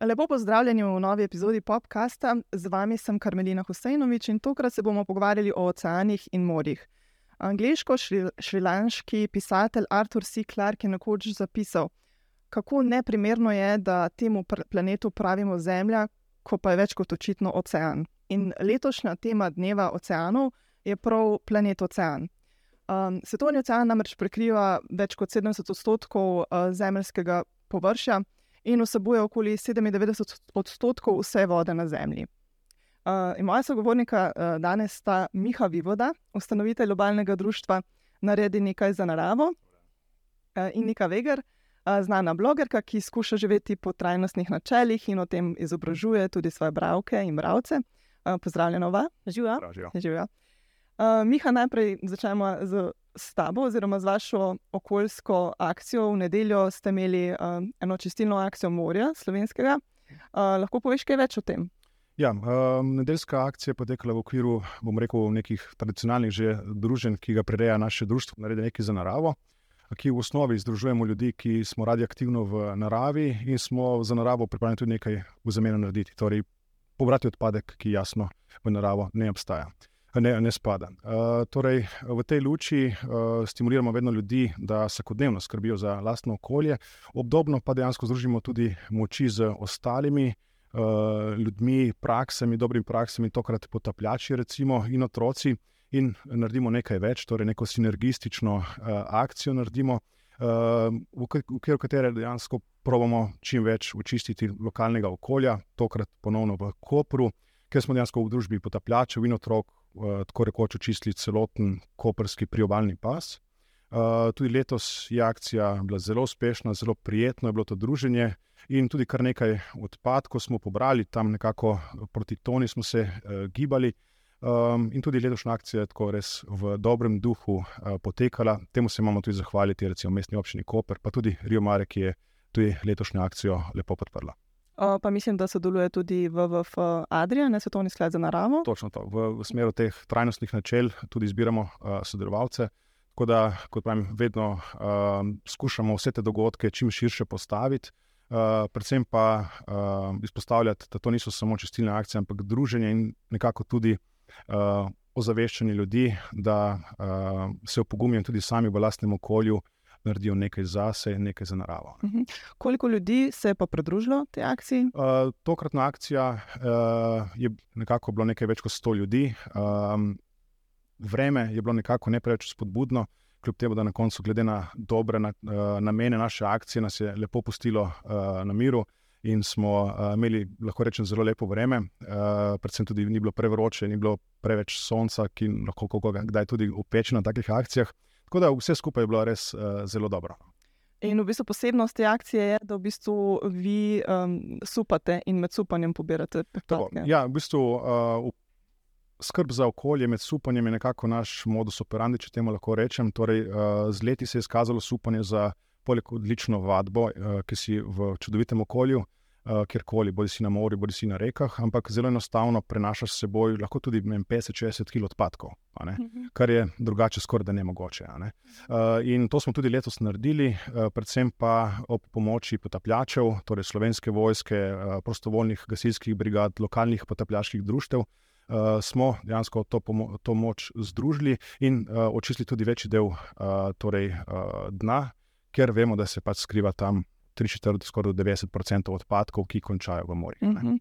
Lepo pozdravljeni v novi epizodi podcasta. Z vami sem Karmelina Husajnovič in tokrat se bomo pogovarjali o oceanih in morjih. Angliško-šrilanški pisatelj Arthur C. Clarke je nekoč zapisal, kako neprimerno je, da temu planetu pravimo Zemlja, ko pa je več kot očitno ocean. In letošnja tema dneva oceanov je prav planet Ocean. Um, Svetovni ocean namreč prekriva več kot 70 odstotkov uh, zemeljskega površja in vsebuje okoli 97 odstotkov vse vode na Zemlji. Uh, moja sogovornika uh, danes sta Miha Vivoda, ustanovitelj globalnega društva Naredi nekaj za naravo, uh, in Nika Veger, uh, znana blogerka, ki skuša živeti po trajnostnih načelih in o tem izobražuje tudi svoje bralke in bralce. Uh, pozdravljena, va. Živijo. Uh, Miha, najprej začnemo z, z tabo, oziroma z vašo okoljsko akcijo. V nedeljo ste imeli uh, eno čistilno akcijo morja, slovenskega. Uh, lahko poveš kaj več o tem? Ja, um, nedeljska akcija je potekala v okviru, bom rekel, nekih tradicionalnih druženj, ki ga prireja naše društvo, naredi nekaj za naravo, ki v osnovi združujemo ljudi, ki smo radi aktivni v naravi in smo za naravo pripravljeni tudi nekaj v zameno narediti, torej pobrati odpadek, ki jasno v naravo ne obstaja ne, ne spada. Uh, torej, v tej luči uh, stimuliramo vedno ljudi, da vsakodnevno skrbijo za lastno okolje, obdobno pa dejansko združimo tudi moči z ostalimi uh, ljudmi, praksami, dobrimi praksami, tokrat potapljači, recimo, in otroci, in naredimo nekaj več, torej neko sinergistično uh, akcijo naredimo. Uh, v okviru katere dejansko pravimo čim več očistiti lokalnega okolja, tokrat ponovno v Kopru, ker smo dejansko v družbi potapljačev in otrok tako rekoč očistili celoten koperski priobalni pas. Uh, tudi letos je akcija bila zelo uspešna, zelo prijetno je bilo to druženje in tudi kar nekaj odpadkov smo pobrali, tam nekako proti Toni smo se uh, gibali. Um, in tudi letošnja akcija je tako res v dobrem duhu uh, potekala. Temu se imamo tudi zahvaliti, recimo mestni občini Koper, pa tudi Rio Mare, ki je tudi letošnjo akcijo lepo podprla pa mislim, da sodeluje tudi WWF Adrija, ne svetovni sklad za naravo. Točno to. V, v smeru teh trajnostnih načel tudi izbiramo uh, sodelovalce. Tako da, kot pravim, vedno uh, skušamo vse te dogodke čim širše postaviti, uh, predvsem pa uh, izpostavljati, da to niso samo čistilne akcije, ampak druženje in nekako tudi uh, ozaveščanje ljudi, da uh, se opogumijo tudi sami v lastnem okolju, naredijo nekaj zase, nekaj za naravo. Uh mhm. -huh. Koliko ljudi se je pa pridružilo tej akciji? Uh, tokratna akcija uh, je nekako bilo nekaj več kot 100 ljudi. Um, vreme je bilo nekako ne preveč spodbudno, kljub temu, da na koncu, glede na dobre na, uh, namene naše akcije, nas je lepo pustilo uh, na miru. In smo uh, imeli, lahko rečem, zelo lepo vreme, uh, predvsem tudi ni bilo prevroče, ni bilo preveč sonca, ki lahko koga kdaj tudi upeče na takih akcijah. Tako da vse skupaj je bilo res uh, zelo dobro. In v bistvu posebnost te akcije je, da v bistvu vi um, supate in med supanjem pobirate odpadke. Ja, v bistvu uh, skrb za okolje med supanjem je nekako naš modus operandi, če temu lahko rečem. Torej, uh, z leti se je izkazalo supanje za poleg odlično vadbo, uh, ki si v čudovitem okolju uh, kjerkoli, bodi si na morju, bodi si na rekah, ampak zelo enostavno prenašaš s seboj lahko tudi 50-60 kg odpadkov, mhm. kar je drugače skoraj da ne mogoče. Ne? Uh, in to smo tudi letos naredili, uh, predvsem pa ob pomoči potapljačev, torej slovenske vojske, uh, prostovoljnih gasilskih brigad, lokalnih potapljaških društev. Uh, smo dejansko to, to moč združili in uh, očistili tudi večji del uh, torej, uh, dna, ker vemo, da se pač skriva tam 43, skoraj 90% odpadkov, ki končajo v morju. Uh -huh.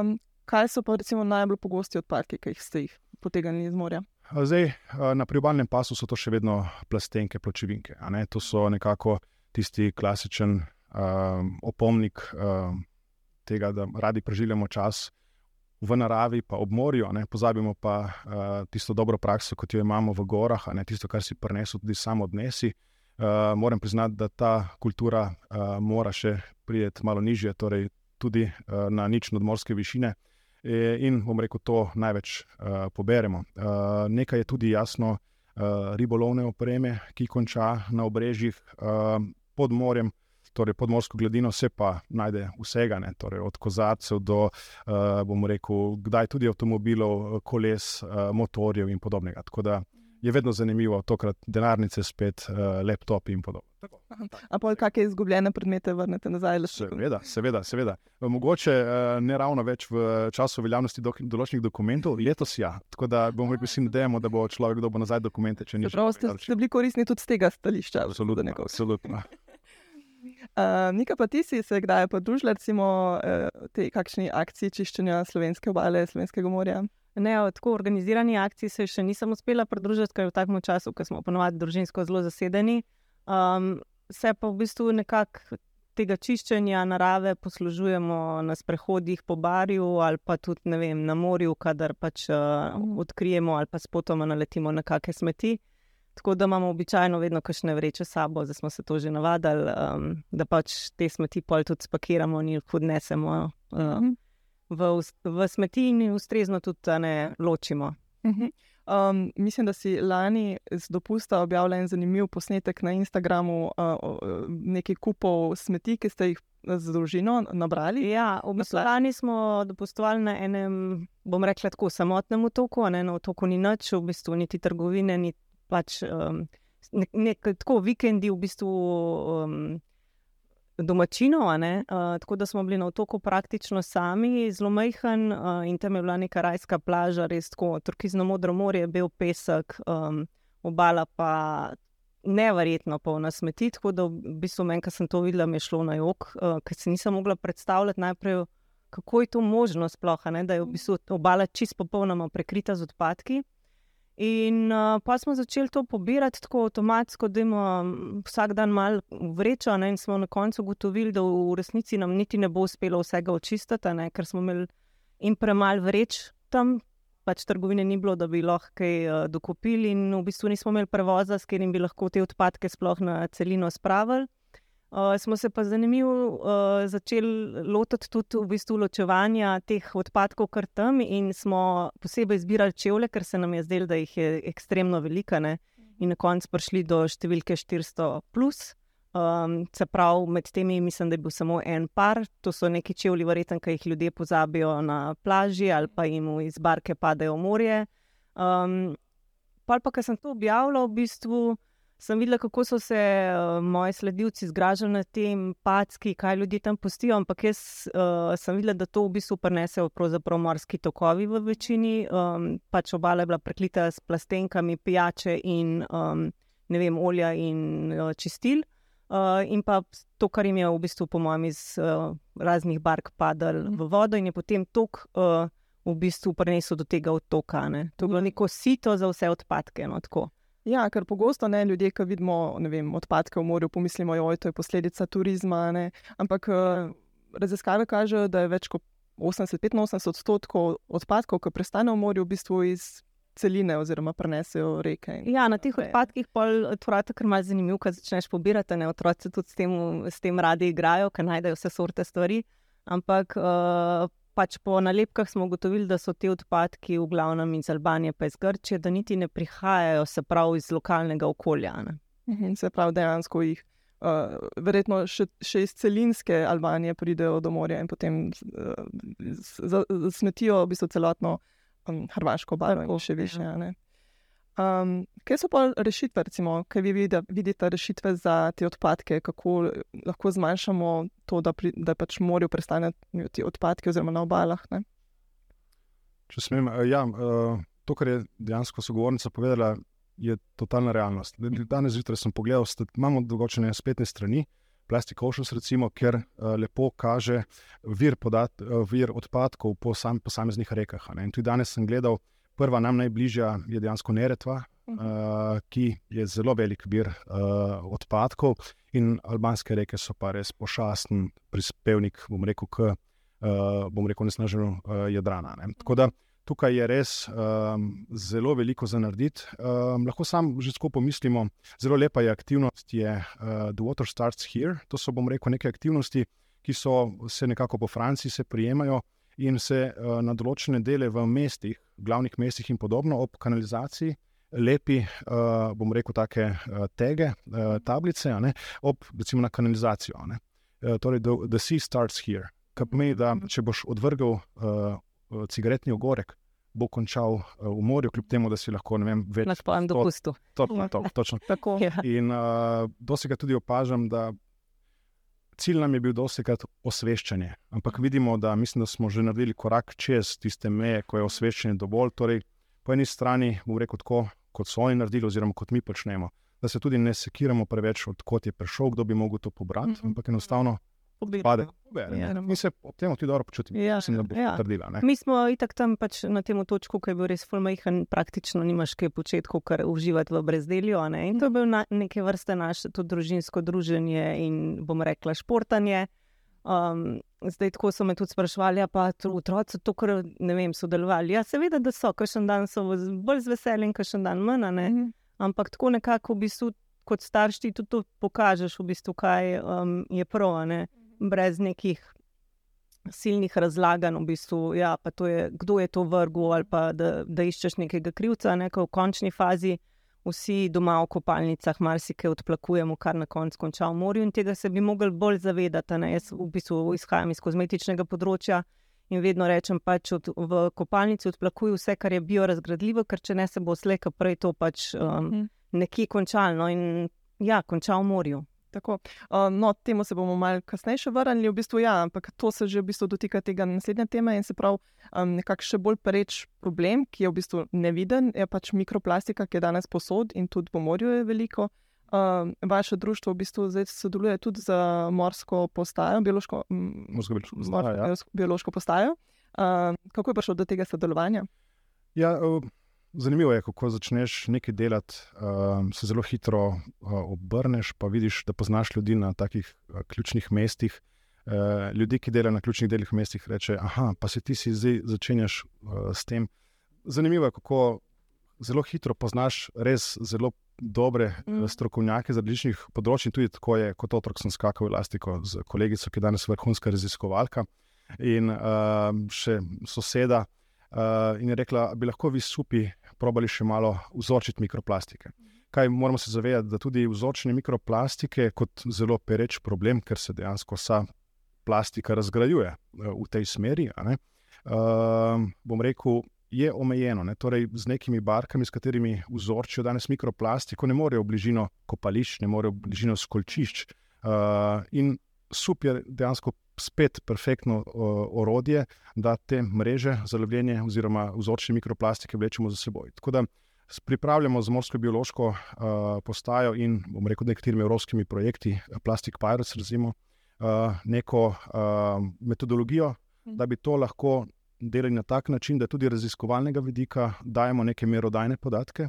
um, kaj so pa recimo najbolj pogosti odpadki, ki ste jih potegnili iz morja? Zdaj, na priobalnem pasu so to še vedno plastenke, pločevinke. To so nekako tisti klasičen um, opomnik um, tega, da radi preživljamo čas v naravi, pa ob morju, pozabimo pa uh, tisto dobro prakso, kot jo imamo v gorah, tisto, kar si prenesel tudi samo odnesi. Uh, moram priznati, da ta kultura uh, mora še priti malo nižje, torej tudi uh, na nič nadmorske višine. E, in bom rekel, to največ uh, poberemo. Uh, nekaj je tudi jasno, uh, ribolovne opreme, ki konča na obrežjih uh, pod morjem. Torej, podmorsko gladino se pa najde vsega, torej, od kozarcev do, uh, bomo rekel, kdaj tudi avtomobilov, koles, uh, motorjev in podobnega. Tako da je vedno zanimivo, tokrat denarnice, spet uh, laptopi in podobno. A pa kakšne izgubljene predmete vrnete nazaj? Seveda, seveda, seveda. Mogoče uh, ne ravno več v času veljavnosti do, določenih dokumentov, letos ja. Tako da bomo rekel, vsi nadejamo, da bo človek dobil nazaj dokumente. Prav ste, ste bili koristni tudi z tega stališča. Absolutno. absolutno. Uh, Nika, pa ti si se kdaj podružila, recimo, uh, te kakšni akciji čiščenja slovenske obale, slovenskega morja? Ne, tako organizirani akciji se še nisem uspela pridružiti, ker je v takem času, ko smo ponovadi družinsko zelo zasedeni. Um, se pa v bistvu nekako tega čiščenja narave poslužujemo na sprehodih po barju ali pa tudi vem, na morju, kadar pač uh, odkrijemo ali pa spotoma naletimo na kakšne smeti. Tako da imamo običajno vedno kakšne vreče s sabo, da smo se to že navadili, um, da pač te smeti pol tudi spakiramo in jih odnesemo. Uh, v, v smeti in ustrezno tudi ne ločimo. Um, mislim, da si lani z dopusta objavila en zanimiv posnetek na Instagramu, uh, nekaj kupov smeti, ki ste jih z družino nabrali. Ja, v bistvu lani smo dopustovali na enem, bom rekla, tako samotnem otoku, ne na otoku ni nič, v bistvu niti trgovine, ni pač um, nek, nek, tako vikendi v bistvu. Um, domačinov, uh, tako da smo bili na otoku praktično sami, zelo majhen uh, in tam je bila neka rajska plaža, res tako, turkizno modro morje, bil pesek, um, obala pa nevrjetno polna smeti. Tako da v bistvu meni, ko sem to videla, mi je šlo na jog, uh, ker si nisem mogla predstavljati najprej, kako je to možno, sploh, ne, da je v bistvu obala čist popolnoma prekrita z odpadki. In uh, pa smo začeli to pobirati tako avtomatsko, da imamo vsak dan malo vrečo. Ne, in smo na koncu ugotovili, da v resnici nam niti ne bo uspelo vsega očistiti, ne, ker smo imeli in premalo vreč tam, pač trgovine ni bilo, da bi lahko kaj uh, dokupili, in v bistvu nismo imeli prevoza, s katerim bi lahko te odpadke sploh na celino spravili. Uh, smo se pa zanimivo uh, začeli lotiti tudi v bistvu ločevanja teh odpadkov, kar tam in smo posebej izbirali čevlje, ker se nam je zdelo, da jih je ekstremno veliko. In na koncu prišli do številke 400. Plus. Um, se pravi, med temi mislim, da je bil samo en par, to so neki čevlji, verjetno, ki jih ljudje pozabijo na plaži ali pa jim iz barke padejo v morje. Um, pa pa, ker sem to objavila, v bistvu sem videla, kako so se uh, moji sledilci zgražali na tem packi, kaj ljudje tam pustijo. Ampak jaz uh, sem videla, da to v bistvu prenesejo morski tokovi v večini. Um, pač obala je bila prekrita s plastenkami, pijače in um, ne vem, olja in uh, čistil. Uh, in pa to, kar jim je v bistvu, po mojem, iz uh, raznih bark padalo v vodo, in je potem tok uh, v bistvu prenesel do tega otoka. Ne. To je bilo neko sito za vse odpadke. No, Ja, ker pogosto ne ljudje, ki vidimo vem, odpadke v morju, pomislimo, da je to posledica turizma. Ne? Ampak uh, raziskave kažejo, da je več kot 80-85 odstotkov odpadkov, ki prestanejo v morju, v bistvu iz celine oziroma prenesejo reke. Ja, na teh odpadkih pa je to kar malce zanimivo, kaj začneš pobirati. Ne? Otroci tudi s tem, s tem radi igrajo, ker najdejo vse sorte stvari. Ampak uh, pač po nalepkah smo ugotovili, da so ti odpadki v glavnem iz Albanije, pa iz Grčije, da niti ne prihajajo, se pravi, iz lokalnega okolja. Ne? In se pravi, dejansko jih. Uh, verjetno še, še iz celinske Albanije pridejo do morja in potem uh, smetijo v bistvu celotno um, Hrvaško obalo še više. Ja. Um, kaj so pa rešitve, recimo, kaj vi vidite, rešitve za te odpadke, kako lahko zmanjšamo to, da, pri, da pač morajo prestati ti odpadki, oziroma na obalah? Ne? Če smem, eh, ja, eh, to, kar je dejansko sogovornica povedala, je totalna realnost. Danes zjutraj sem pogledal, da imamo določene spletne strani. Plastic Oceans, recimo, ker uh, lepo kaže vir, podat, uh, vir odpadkov po sam, posameznih rekah. Ne? In tudi danes sem gledal, Prva nam najbližja je dejansko Neretva, uh ki je zelo velik vir uh, odpadkov, in albanske reke so pa res pošasten prispevnik, bom rekel, k uh, bom rekel, nesnaženju uh, Jadrana. Ne. Tako da tukaj je res um, zelo veliko za narediti. Um, lahko sam že skupaj pomislimo, zelo lepa je aktivnost, je uh, The Water Starts Here. To so, bom rekel, neke aktivnosti, ki so se nekako po Franciji prijemajo in se uh, na določene dele v mestih, glavnih mestih in podobno, ob kanalizaciji, lepi, uh, bom rekel, take uh, tege, uh, tablice, ne, ob recimo na kanalizacijo. Uh, torej, the, the sea starts here. Kar pomeni, da če boš odvrgel uh, cigaretni ogorek bo končal uh, v morju, kljub temu, da si lahko ne vem, več. Na svojem to- dopustu. Točno, to, točno. Tako. In uh, dosti krat tudi opažam, da cilj nam je bil dosti krat osveščanje. Ampak vidimo, da, mislim, da smo že naredili korak čez tiste meje, ko je osveščanje dovolj. Torej, po eni strani, bom rekel, tako, kot so oni naredili, oziroma kot mi počnemo. Da se tudi ne sekiramo preveč, odkot je prišel, kdo bi mogel to pobrati, Mhm. ampak enostavno. Pade. Pobere, Ja. Mi se ob tem tudi dobro počutimo. Ja, Mislim, da bo ja. potrdila. ne. Mi smo itak tam pač na tem točku, ki je bil res fulmajhen, praktično nimaš kaj početi, kar uživati v brezdelju. a Ne? In to je bil na, neke vrste naše tudi družinsko druženje in bom rekla športanje. Um, zdaj, tako so me tudi sprašvali, ja, pa tu otroci to, kar ne vem, sodelovali. Ja, seveda, da so, kakšen dan so bolj z veseljem, kakšen dan manj, a ne. Mhm. ampak tako nekako v bistvu, kot starš ti tudi to pokažeš, v bistvu, kaj um, je prav, a ne. Brez nekih silnih razlaganj, v bistvu, ja, je, kdo je to vrgel, ali pa da, da iščeš nekega krivca, ne, v končni fazi. Vsi doma v kopalnicah marsikaj odplakujemo, kar na koncu konča v morju, in tega se bi mogli bolj zavedati. Ne? Jaz v bistvu izhajam iz kozmetičnega področja in vedno rečem, pač od, v kopalnici odplakuj vse, kar je biorazgradljivo, ker če ne se bo slej, prej to pač um, Mhm. nekje končalo. In ja, konča v morju. Tako. Uh, no, temu se bomo malo kasneje še vrnili, v bistvu ja, ampak to se že v bistvu dotika tega naslednje teme in se pravi, um, nekako še bolj pereč problem, ki je v bistvu neviden, je pač mikroplastika, ki je danes posod in tudi po morju je veliko. Um, vaše društvo v bistvu zdaj sodeluje tudi z morsko postajo, biološko, morsko- postajo, ja. biološko- biološko postajo. Um, kako je prišlo do tega sodelovanja? Ja, uh, zanimivo je, kako začneš nekaj delati, uh, se zelo hitro uh, obrneš, pa vidiš, da poznaš ljudi na takih uh, ključnih mestih. Uh, ljudi, ki delajo na ključnih delih mestih, reče: Ah, pa se ti si zdaj začenjaš uh, s tem. Zanimivo je, kako zelo hitro poznaš res zelo dobre Mm. strokovnjake z različnih področji. Tudi tako je, kot otrok sem skakal v elastiko z kolegico, ki je danes vrhunska raziskovalka in uh, še soseda. Uh, in je rekla, bi lahko vi supi probali še malo vzorčiti mikroplastike. Kaj moramo se zavedati, da tudi vzorčenje mikroplastike je kot zelo pereč problem, ker se dejansko vsa plastika razgrajuje eh, v tej smeri. Uh, bom rekel, je omejeno, ne? torej z nekimi barkami, s katerimi vzorčijo danes mikroplastiko, ne morejo v bližino kopališč, ne morejo v bližino skolčišč. Uh, in sup je dejansko spet perfektno uh, orodje, da te mreže za lovljenje oziroma vzorčne mikroplastike vlečemo za seboj. Tako da pripravljamo z morsko-biološko uh, postajo in, bom rekel, nekaterimi evropskimi projekti, Plastic Pirates, razimo, uh, neko uh, metodologijo, da bi to lahko delali na tak način, da tudi raziskovalnega vidika dajemo neke merodajne podatke.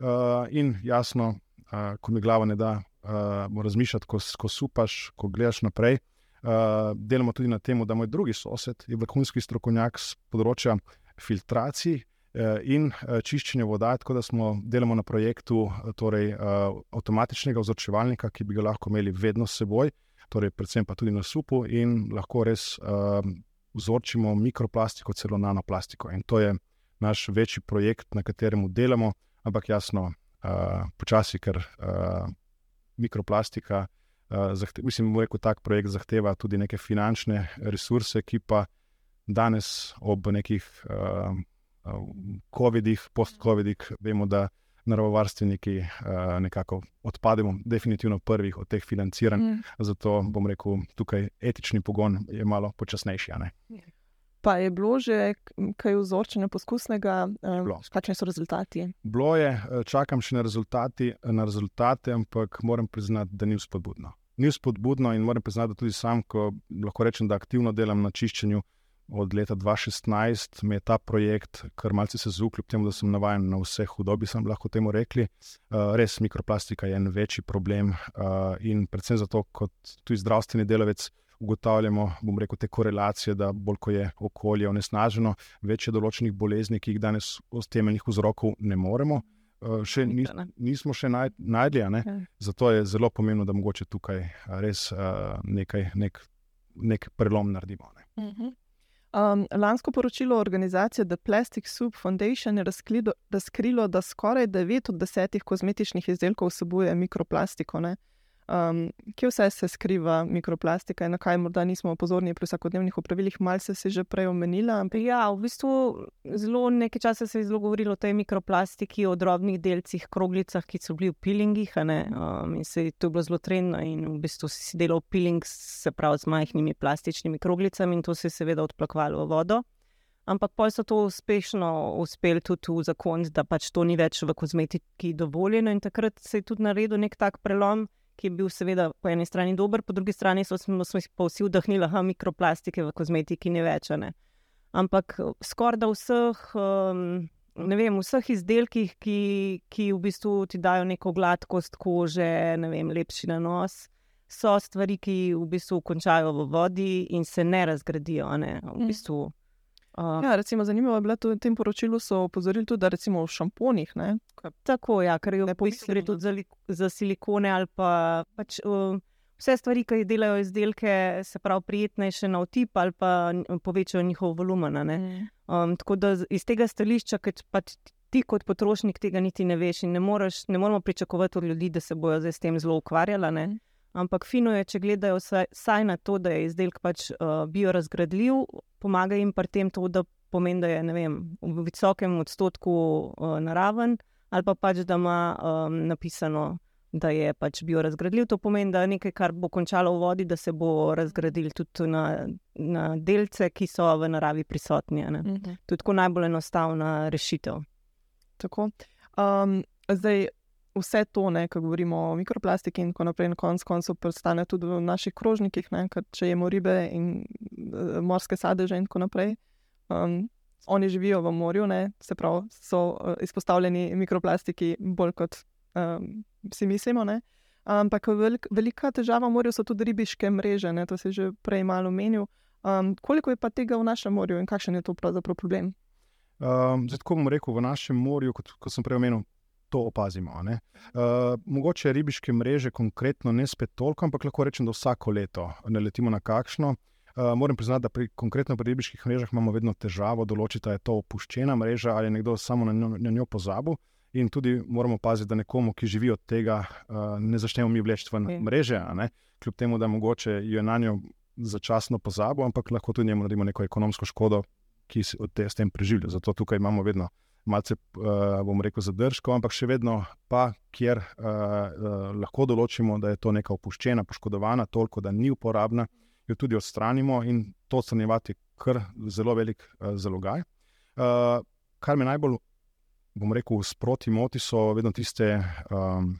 Uh, in jasno, uh, ko mi glava ne da, uh, razmišljati, ko, ko supaš, ko gledaš naprej. Uh, delamo tudi na tem, da moj drugi sosed je vrhunski strokovnjak z področja filtracij uh, in uh, čiščenja voda, tako da smo delamo na projektu uh, torej, uh, avtomatičnega vzorčevalnika, ki bi ga lahko imeli vedno s seboj, torej predvsem pa tudi na supu in lahko res uh, vzorčimo mikroplastiko, celo nanoplastiko. In to je naš večji projekt, na katerem delamo, ampak jasno, uh, počasi, ker uh, mikroplastika, uh, zahte, mislim, da tak projekt zahteva tudi neke finančne resurse, ki pa danes ob nekih uh, COVID-ih, post-COVID-ih, vemo, da naravovarstveniki uh, nekako odpademo, definitivno prvih od teh financiranj. Mm. Zato bom rekel, tukaj etični pogon je malo počasnejši. Pa je bilo že kaj vzorčenja poskusnega, um, kakšni so rezultati? Bilo je, eh, čakam še na, rezultati, na rezultate, ampak moram priznati, da ni spodbudno. Ni spodbudno in moram priznati, da tudi sam, ko lahko rečem, da aktivno delam na čiščenju od leta 2016, me je ta projekt kar malce se zuk, kljub temu, da sem navaden na vse hudobi, sem lahko temu rekli. Uh, res mikroplastika je en večji problem uh, in predvsem zato, kot tudi zdravstveni delavec. Ugotavljamo, bom rekel, te korelacije, da bolj ko je okolje onesnaženo, več je določenih bolezni, ki jih danes od temeljnih vzrokov ne moremo. Uh, še ni, Hitro, ne. nismo še naj, najdli, ne? Ja. zato je zelo pomembno, da mogoče tukaj a, res uh, nekaj, nek, nek prelom naredimo. Ne? Um, lansko poročilo organizacije The Plastic Soup Foundation je razkrilo, razkrilo da skoraj 9 od 10 kozmetičnih izdelkov vsebuje mikroplastiko. Ne? Um, kje vse se skriva mikroplastika in na kaj morda nismo pozorni pri vsakodnevnih opravilih, malce se že prej omenila. Ja, v bistvu zelo nekaj časa se je zelo govorilo o tej mikroplastiki, o drobnih delcih, kroglicah, ki so bili v pilingih. Um, in se je to bilo zelo trendno in v bistvu si delal piling, se pravi z majhnimi plastičnimi kroglicami in to se je seveda odplakvalo v vodo. Ampak pa so to uspešno uspeli tudi v zakon, da pač to ni več v kozmetiki dovoljeno in takrat se je tudi naredil nek tak prelom ki je bil seveda po eni strani dober, po drugi strani smo, smo pa vsi vdahnili, da mikroplastike v kozmetiki ni več. Ne? Ampak skoraj da vseh, um, ne vem, vseh izdelkih, ki, ki v bistvu ti dajo neko gladkost kože, ne vem, lepši na nos. So stvari, ki v bistvu končajo v vodi in se ne razgradijo. Ne? V mm. bistvu, Uh, ja, recimo, zanimivo je bilo tudi v tem poročilu, so opozorili tudi, da recimo v šamponih. Ne, kaj, tako, ja, ker je v bistvu gre tudi za, za silikone ali pa pač, uh, vse stvari, ki delajo izdelke, se pravi, prijetnejše na otip ali pa povečajo njihov volumen. Mm. Um, tako da iz tega stališča, ker pač ti kot potrošnik tega niti ne veš in ne, moreš, ne moremo pričakovati od ljudi, da se bodo zdaj s tem zelo ukvarjali. Ampak fino je, če gledajo vsaj na to, da je izdelek pač, uh, biorazgradljiv, pomaga jim pri tem to, da pomeni, da je vem, v visokem odstotku uh, naraven, ali pa pač, da ima um, napisano, da je pač biorazgradljiv. To pomeni, da je nekaj, kar bo končalo v vodi, da se bo razgradil tudi na, na delce, ki so v naravi prisotni. Mhm. To je tako najbolj enostavna rešitev. Tako. Um, zdaj, vse to, ko govorimo o mikroplastiki in tako naprej, na koncu koncev prstane tudi v naših krožnikih, ne, če jemo ribe in uh, morske sadeže in tako naprej. Um, oni živijo v morju, ne, se pravi, so uh, izpostavljeni mikroplastiki bolj kot um, si mislimo. Ne. Ampak velik, velika težava v morju so tudi ribiške mreže, ne, to si že prej malo omenil. Um, koliko je pa tega v našem morju in kakšen je to pravzaprav problem? Um, zdaj, ko bom rekel, v našem morju, kot, kot sem prej omenil, to opazimo. Uh, mogoče ribiške mreže konkretno ne spet toliko, ampak lahko rečem, da vsako leto ne letimo na kakšno. Uh, moram priznati, da pri, konkretno pri ribiških mrežah imamo vedno težavo določiti, ali je to opuščena mreža ali je nekdo samo na njo, na njo pozabil. In tudi moramo paziti, da nekomu, ki živi od tega, uh, ne začnemo mi vleči v mreže, kljub temu, da mogoče jo na njo začasno pozabo, ampak lahko tudi njemu naredimo neko ekonomsko škodo, ki se od tega s tem preživlja. Zato tukaj imamo vedno malce, uh, bom rekel, zadržkov, ampak še vedno pa, kjer uh, uh, lahko določimo, da je to neka opuščena, poškodovana, toliko, da ni uporabna, jo tudi odstranimo in to odstranjevati kar zelo velik uh, zalogaj. Uh, kar me najbolj, bom rekel, sproti moti, so vedno tiste, um,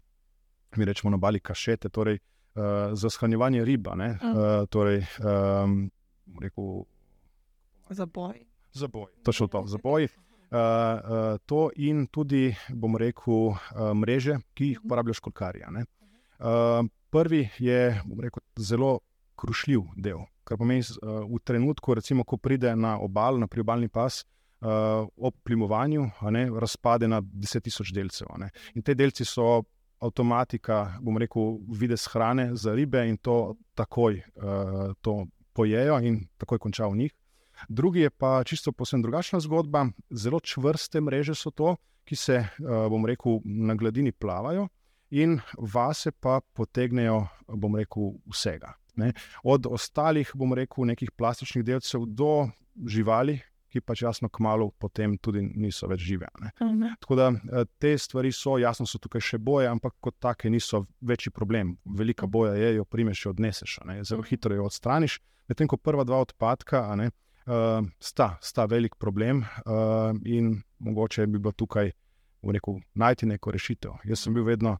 mi rečemo na bali kašete, torej uh, za shranjevanje riba. Mm. Uh, torej, um, rekel, za boj. Za boj, točno to, za boj. Uh, to in tudi, bom rekel, uh, mreže, ki jih mhm. uporabljajo školkarje. Uh, prvi je rekel, zelo krušljiv del, kar pomeni, uh, v trenutku, recimo, ko pride na obal, na priobalni pas, uh, ob plimovanju, ne, razpade na 10.000 delcev. In te delci so avtomatika, bom rekel, vides hrane za ribe in to takoj uh, to pojejo in takoj konča v njih. Drugi je pa čisto posebno drugačna zgodba. Zelo čvrste mreže so to, ki se, eh, bom rekel, na gladini plavajo in vase pa potegnejo, bom rekel, vsega. Ne? Od ostalih, bom rekel, nekih plastičnih delcev do živali, ki pač jasno, kmalo potem tudi niso več žive. Mhm. Tako da eh, te stvari so, jasno, so tukaj še boje, ampak kot take niso večji problem. Velika boja je, jo primeš, jo odneseš, zelo mhm. hitro jo odstraniš. Medtem ko prva dva odpadka, ne, uh, sta, sta velik problem uh, in mogoče bi bilo tukaj rekel, najti neko rešitev. Jaz sem bil vedno,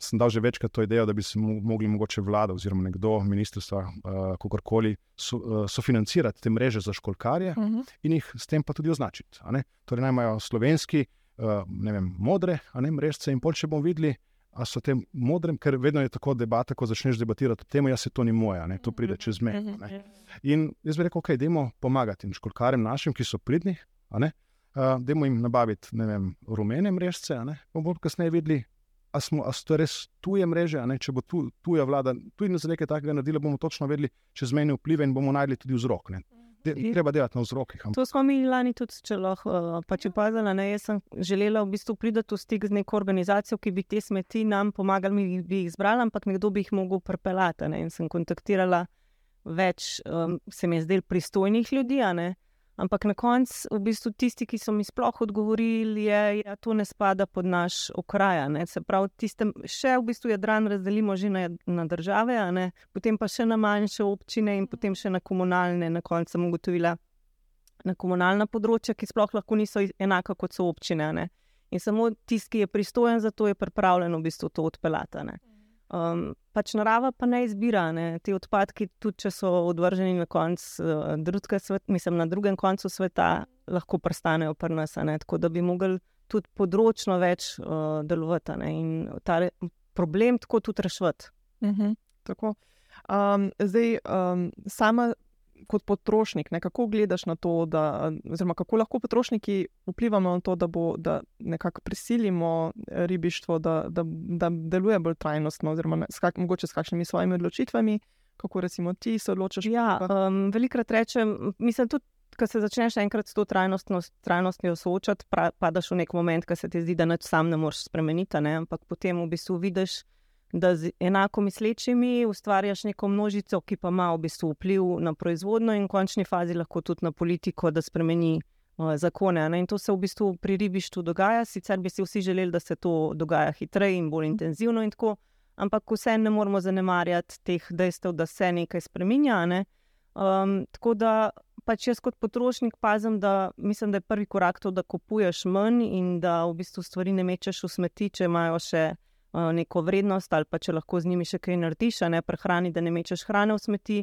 sem dal že večkrat to idejo, da bi se mogli mogoče vlada oziroma nekdo, ministrstva, uh, kakorkoli, so, uh, sofinancirati te mreže za školkarje uh mhm. -huh. in jih s tem pa tudi označiti. Torej, naj imajo slovenski, uh, ne vem, modre, a ne mrežce in pol, če bomo videli ali so te modre, ker vedno je tako debata, ko začneš debatirati o tem, ja se to ni moja, ne? to pride čez me. Ne? Mhm. In jaz bi rekel, ok, dajmo pomagati školkarjem našim, ki so pridni, uh, dajmo jim nabaviti vem, rumene mrežce, bomo kasneje videli. A smo, a so to res tuje mreže, če bo tu, tuja vlada tudi za nekaj takega naredila, bomo točno vedeli, če zmeni vplive in bomo najdli tudi vzrok. Ne. De, treba delati na vzrokih. To smo mi lani tudi, če lahko uh, pač opazili. ne. Jaz sem želela v bistvu priti v stik z neko organizacijo, ki bi te smeti nam pomagali, mi bi jih zbrala, ampak nekdo bi jih mogel pripeljati. ne. In sem kontaktirala več, um, se mi je zdelo, pristojnih ljudi. ne. Ampak na koncu, v bistvu, tisti, ki so mi sploh odgovorili, je, da to ne spada pod naš okraj. Se pravi, tistem, še v bistvu Jadran razdelimo že na, na države, potem pa še na manjše občine in potem še na komunalne. Na koncu sem ugotovila, na komunalna področja, ki sploh lahko niso enaka kot so občine. In samo tisti, ki je pristojen za to, je pripravljen v bistvu to odpeljati. Um, pač narava pa ne izbira ne. te odpadki, tudi če so odvrženi na, konc, uh, drugega svet, mislim, na drugem koncu sveta, lahko prestanejo pri nas. Tako da bi mogli tudi področno več uh, delovati ne. in ta problem tako tudi rešiti. Mhm, tako. Um, zdaj, um, sama kot potrošnik, ne, kako gledaš na to, da, oziroma kako lahko potrošniki vplivamo na to, da, bo, da nekako prisilimo ribištvo, da, da, da deluje bolj trajnostno, oziroma ne- s kak, mogoče s kakšnimi svojimi odločitvami, kako recimo ti se odločaš. Ja, pa- um, velikrat rečem, mislim tudi. Ko se začneš enkrat s to trajnostnost- trajnostjo soočati, pra, padaš v nek moment, ko se ti zdi, da nič sam ne moreš spremeniti, ne? ampak potem v bistvu vidiš, da z enako mislečimi ustvarjaš neko množico, ki pa ima v bistvu vpliv na proizvodnjo in v končni fazi lahko tudi na politiko, da spremeni uh, zakone. ne. In to se v bistvu pri ribištvu dogaja, sicer bi si vsi želeli, da se to dogaja hitreje in bolj intenzivno in tako, ampak vse ne moramo zanemarjati teh dejstev, da se nekaj spreminja. a Ne? Um, tako da pač jaz kot potrošnik pazim, da mislim, da je prvi korak to, da kupuješ manj in da v bistvu stvari ne mečeš v smeti, če imajo še uh, neko vrednost ali pa če lahko z njimi še kaj narediš, ne prehrani, da ne mečeš hrane v smeti.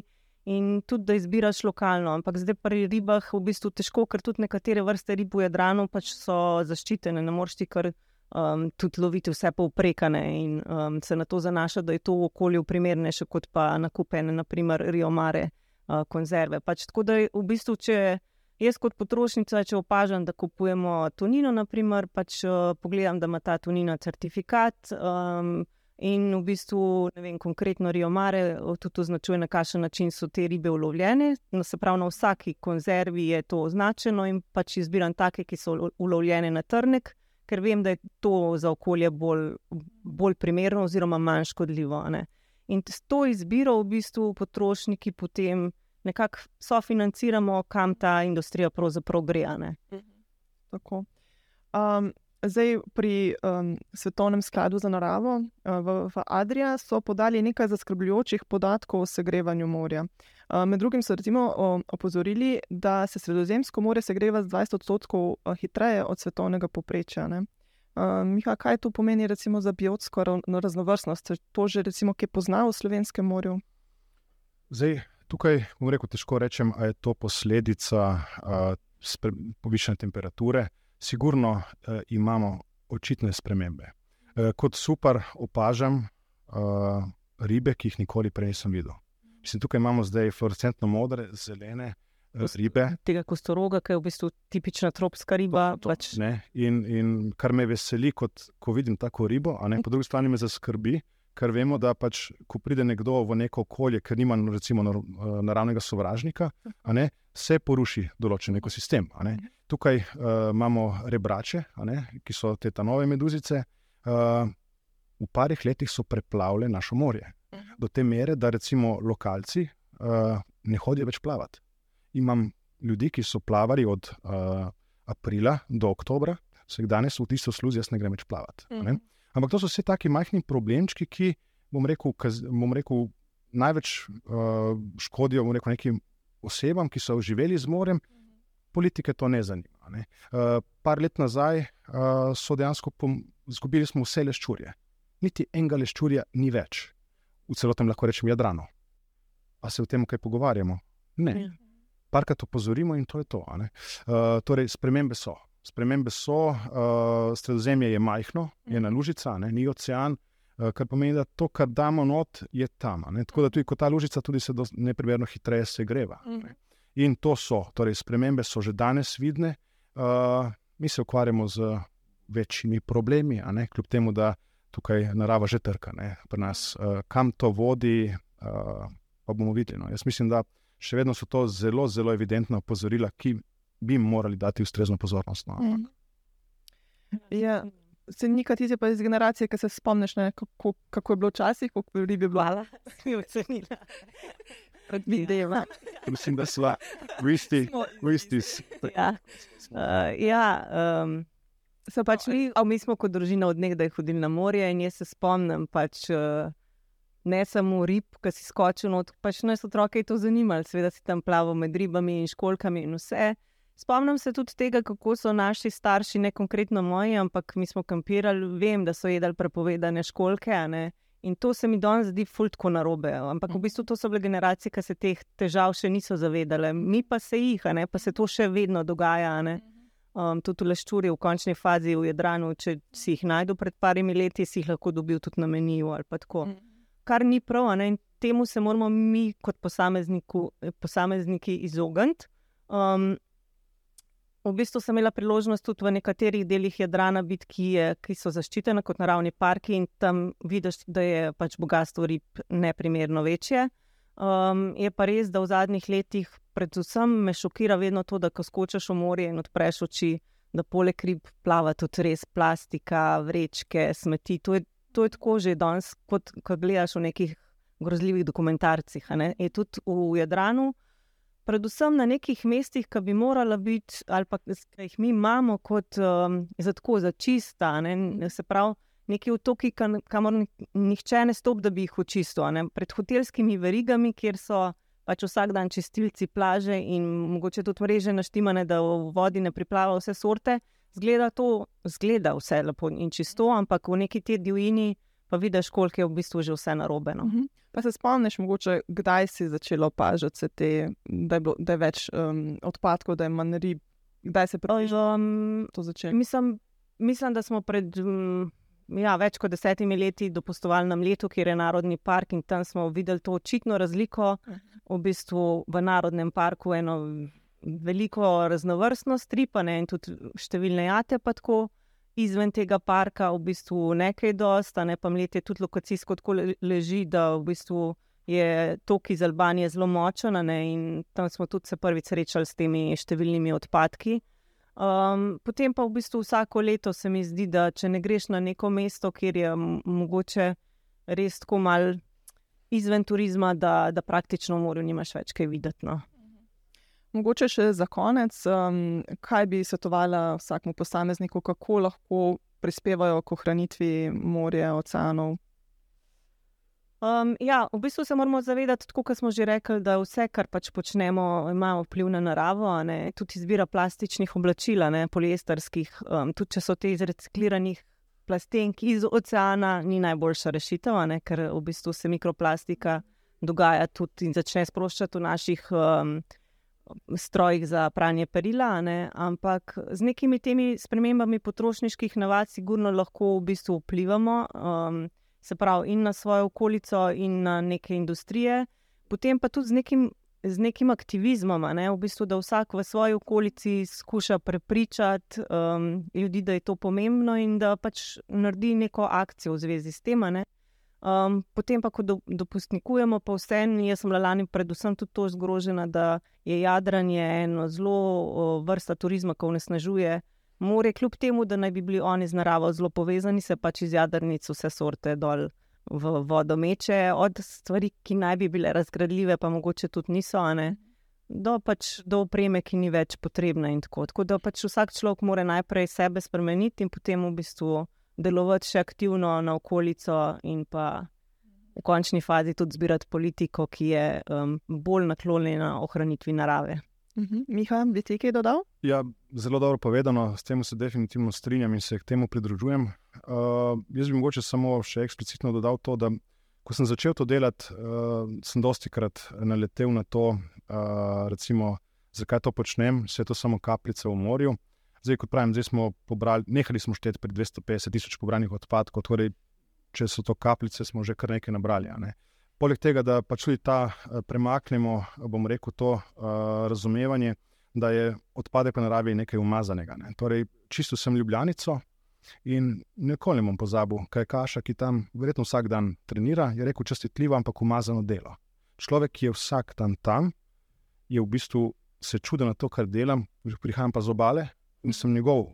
In tudi, da izbiraš lokalno. Ampak zdaj pri ribah je v bistvu težko, ker tudi nekatere vrste rib v Jadranu pač so zaščitene, ne moreš ti kar um, tudi loviti vse povprekane in um, se na to zanaša, da je to okolju primernejše kot pa nakupene, naprimer, riomare uh, konzerve. Pač tako da je v bistvu, če jaz kot potrošnica, če opažam, da kupujemo tunino, naprimer, pač uh, pogledam, da ima ta tunina certifikat. Um, In v bistvu, ne vem, konkretno Riomare o, tudi označuje, na kakšen način so te ribe ulovljene. No, se pravi, na vsaki konzervi je to označeno in pač izbiram take, ki so ulo- ulovljene na trnek, ker vem, da je to za okolje bolj, bolj primerno oziroma manj škodljivo. ne. In s to izbiro v bistvu potrošniki potem nekako sofinanciramo, kam ta industrija pravzaprav gre. ne. Tako. Um, zdaj, pri um, Svetovnem skladu za naravo uh, v, v Adrija so podali nekaj zaskrbljujočih podatkov o segrevanju morja. Uh, med drugim so recimo o, opozorili, da se Sredozemsko more segreva z 20 odstotkov hitreje od svetovnega poprečja. ne. Uh, Miha, kaj to pomeni recimo za biotsko raznovrstnost? To že recimo kje pozna v Slovenskem morju? Zdaj, tukaj bom rekel, težko rečem, ali je to posledica uh, povišene temperature. Sigurno uh, imamo očitne spremembe. Uh, kot super opažam uh, ribe, ki jih nikoli prej nisem videl. Mislim, tukaj imamo zdaj fluorescentno modre, zelene uh, ribe. Tega kostoroga, ki je v bistvu tipična tropska riba. To, pač, ne, in, in kar me veseli, kot, ko vidim tako ribo, ne, po drugi strani me zaskrbi, ker vemo, da pač, ko pride nekdo v neko okolje, ker nima recimo, eh, naravnega sovražnika, ne, se poruši določen ekosistem. Tukaj uh, imamo rebrače, ne, ki so te ta nove meduzice. Uh, v parih letih so preplavile našo morje. Do te mere, da recimo lokalci uh, ne hodijo več plavati. Imam ljudi, ki so plavali od uh, aprila do oktobra, vsak danes v tisto sluzi, jaz ne grem več plavati. a Ne? Ampak to so vse taki majhni problemčki, ki, bom rekel, kaz, bom rekel največ uh, škodijo rekel, nekim osebam, ki so živeli z morem. Politike to ne zanima. Ne? Uh, par let nazaj uh, so dejansko izgubili smo vse leščurje. Niti enega leščurja ni več, v celotnem lahko rečem Jadranu. A se o tem kaj pogovarjamo? Ne. Ja. Parkrat opozorimo in to je to. Uh, torej, spremembe so. Spremembe so, uh, sredozemlje je majhno, je na lužica, ne, ni ocean, uh, kar pomeni, da to, kar damo not, je tam. Ne. Tako da tudi ta lužica tudi se neprimerno hitreje segreva. Ne. In to so, torej spremembe so že danes vidne. Uh, mi se ukvarjamo z večjimi problemi, ne, kljub temu, da tukaj narava že trka ne, pri nas. Uh, kam to vodi, uh, pa bomo videli. No. Jaz mislim, da še vedno so to zelo, zelo evidentna opozorila, ki bi jim morali dati ustrezno pozornost. No. Mm. Ja, se nikaj ti pa iz generacije, ki se spomniš, ne, kako, kako je bilo včasih, kako je bilo. Hvala, si mi ocenila. Predvideva. Mislim, da smo v isti, v isti. Ja, uh, ja um, so pač mi, a mi smo kot družina od nekdaj hodili na morje in jaz se spomnim, pač, uh, ne samo rib, ki si skočil, no, pač nas otroke je to zanimalo, seveda si tam plaval med ribami in školkami in vse. Spomnim se tudi tega, kako so naši starši, ne konkretno moji, ampak mi smo kampirali, vem, da so jedli prepovedane školke. In to se mi danes zdi fultko narobe. Ampak v mhm. bistvu to so bile generacije, ki se teh težav še niso zavedale, mi pa se jih, pa se to še vedno dogaja. Um, tudi leščuri v končni fazi v Jadranu, če si jih najdel pred parimi leti, si jih lahko dobil tudi na meniju ali pa tako. Mhm. Kar ni prav, in temu se moramo mi kot posamezniki izogniti. Um, V bistvu sem imela priložnost tudi v nekaterih delih Jadrana biti, ki, je, ki so zaščitene kot naravni parki in tam vidiš, da je pač bogatstvo rib neprimerno večje. Um, je pa res, da v zadnjih letih, predvsem me šokira vedno to, da ko skočiš v morje in odpreš oči, da poleg rib plava tudi res plastika, vrečke, smeti. To je, to je tako že danes, kot ko gledaš v nekih grozljivih dokumentarcih. Je tudi v Jadranu predvsem na nekih mestih, ki bi morala biti, ali pa ki jih mi imamo kot um, za tako za čista. Ne? Se pravi, neki otoki, kamor nihče ne stopi, da bi jih očistil. Pred hotelskimi verigami, kjer so pač vsak dan čistilci plaže in mogoče tudi mreže naštimane, da v vodi ne priplava vse sorte. Zgleda to, zgleda vse lepo in čisto, ampak v neki te divjini pa vidiš, koliko je v bistvu že vse narobe. No. Uh -huh. Pa se spomniš, mogoče, kdaj si začela opažati, te, da, je bilo, da je več um, odpadkov, da je manj rib, kdaj se je um, to začelo? Mislim, mislim, da smo pred um, ja, več kot desetimi leti dopustovali na Mletu, kjer je narodni park in tam smo videli to očitno razliko. V bistvu v narodnem parku eno veliko raznovrstnost, ripane in tudi številne jate pa tako izven tega parka, v bistvu nekaj dosta, ne pa mlete tudi lokacijsko tako leži, da v bistvu je tok iz Albanije zelo močen in tam smo tudi se prvič srečali s temi številnimi odpadki. Um, potem pa v bistvu vsako leto se mi zdi, da če ne greš na neko mesto, kjer je mogoče res tako mal izven turizma, da, da praktično v morju nimaš več kaj videti. No. Mogoče še za konec, um, kaj bi svetovala vsakmu posamezniku, kako lahko prispevajo k ohranitvi morja, oceanov? Um, ja, v bistvu se moramo zavedati, tako kot smo že rekli, da vse, kar pač počnemo, ima vpliv na naravo. Ne? Tudi izbira plastičnih oblačil, poliesterskih, um, tudi če so te iz recikliranih plastenk iz oceana, ni najboljša rešitev, ne? ker v bistvu se mikroplastika dogaja tudi in začne sproščati v naših. Um, strojih za pranje perila, ne? ampak z nekimi temi spremembami potrošniških navad, sigurno lahko v bistvu vplivamo, um, se pravi, in na svojo okolico, in na neke industrije, potem pa tudi z nekim, z nekim aktivizmom, ne? v bistvu, da vsak v svoji okolici skuša prepričati um, ljudi, da je to pomembno in da pač naredi neko akcijo v zvezi s tem. Um, potem pa, ko do, dopustnikujemo, pa vse en, jaz sem lani predvsem tudi to zgrožena, da je jadranje eno zelo vrsta turizma, ki vnesnažuje more, kljub temu, da naj bi bili oni z naravo zelo povezani, se pač iz jadrnic vse sorte dol v vodo meče, od stvari, ki naj bi bile razgradljive, pa mogoče tudi niso, ne, do pač do opreme, ki ni več potrebna in tako. Tako da pač vsak človek mora najprej sebe spremeniti in potem v bistvu delovati še aktivno na okolico, in pa v končni fazi tudi zbirati politiko, ki je um, bolj naklonjena ohranitvi narave. Uh mhm. -huh. Miha, bi ti kaj dodal? Ja, zelo dobro povedano, s tem se definitivno strinjam in se k temu pridružujem. Uh, jaz bi mogoče samo še eksplicitno dodal to, da ko sem začel to delati, uh, sem dosti krat naletel na to, uh, recimo, zakaj to počnem, vse to samo kapljice v morju. Zdaj, kot pravim, zdaj smo pobrali, nehali smo šteti pri 250 tisoč pobranih odpadkov, torej, če so to kapljice, smo že kar nekaj nabrali. Ne. Poleg tega, da pač tudi ta eh, premaknemo, bom rekel, to uh, razumevanje, da je odpadek v naravi nekaj umazanega. Ne. Torej, čisto sem ljubljenico in nikoli ne bom pozabil, kaj je kaša, ki tam verjetno vsak dan trenira, je rekel čestitljivo, ampak umazano delo. Človek, ki je vsak dan tam, je v bistvu se čudim na to, kar delam, prihajam pa z obale sem njegov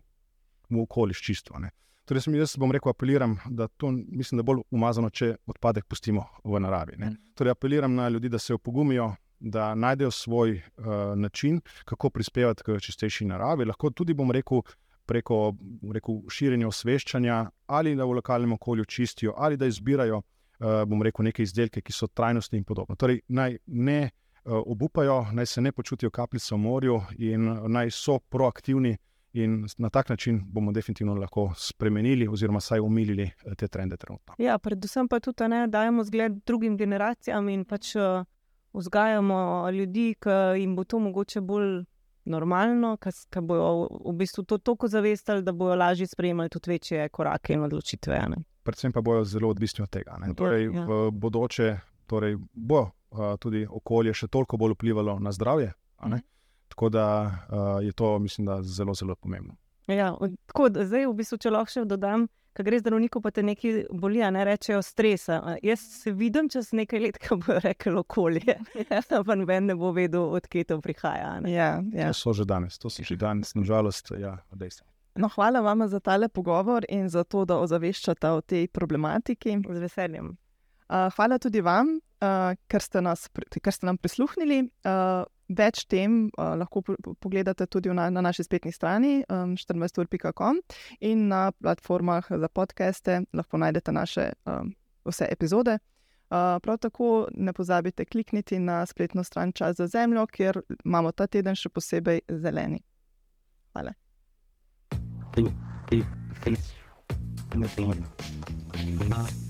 okoliš čisto. Ne. Torej, sem, jaz bom rekel, apeliram, da to mislim, da je bolj umazano, če odpadek pustimo v naravi. Ne. Torej, apeliram na ljudi, da se opogumijo, da najdejo svoj uh, način, kako prispevati k čistejši naravi. Lahko tudi, bom rekel, preko rekel, širjenja osveščanja, ali da v lokalnem okolju čistijo, ali da izbirajo, uh, bom rekel, neke izdelke, ki so trajnostni in podobno. Torej, naj ne uh, obupajo, naj se ne počutijo kapljice v morju in naj so proaktivni. In na tak način bomo definitivno lahko spremenili, oziroma vsaj umilili te trende trenutno. Ja, predvsem pa tudi, da dajemo zgled drugim generacijam in pač uh, vzgajamo ljudi, ki jim bo to mogoče bolj normalno, ki bodo v bistvu to tako zavestali, da bodo lažje sprejemali tudi večje korake in odločitve. Ne? Predvsem pa bodo zelo odvisni od tega. Torej, ja. V bodoče torej bo uh, tudi okolje še toliko bolj vplivalo na zdravje. Mhm. Tako da uh, je to, mislim, da zelo, zelo pomembno. Ja, tako, zdaj, v bistvu, če lahko še dodam, ko greš zdravniku, pa te nekaj boli, ne rečejo stres. Jaz se vidim čez nekaj let, ko bo rekel okolje. pa noben ne bo vedel, odkje to prihaja. Ja, ja. To so že danes, to so že danes, nažalost, ja, dejstvo. No, hvala vam za tale pogovor in za to, da ozaveščate o tej problematiki. Z veseljem. Uh, hvala tudi vam, uh, ker, ste nas, ker ste nam prisluhnili. Uh, Več tem uh, lahko po pogledate tudi na, na naši spletni strani um, 14.com in na platformah za podcaste lahko najdete naše um, vse epizode. Uh, prav tako ne pozabite klikniti na spletno stran Čas za Zemljo, kjer imamo ta teden še posebej zeleni. Hvala. Thank you.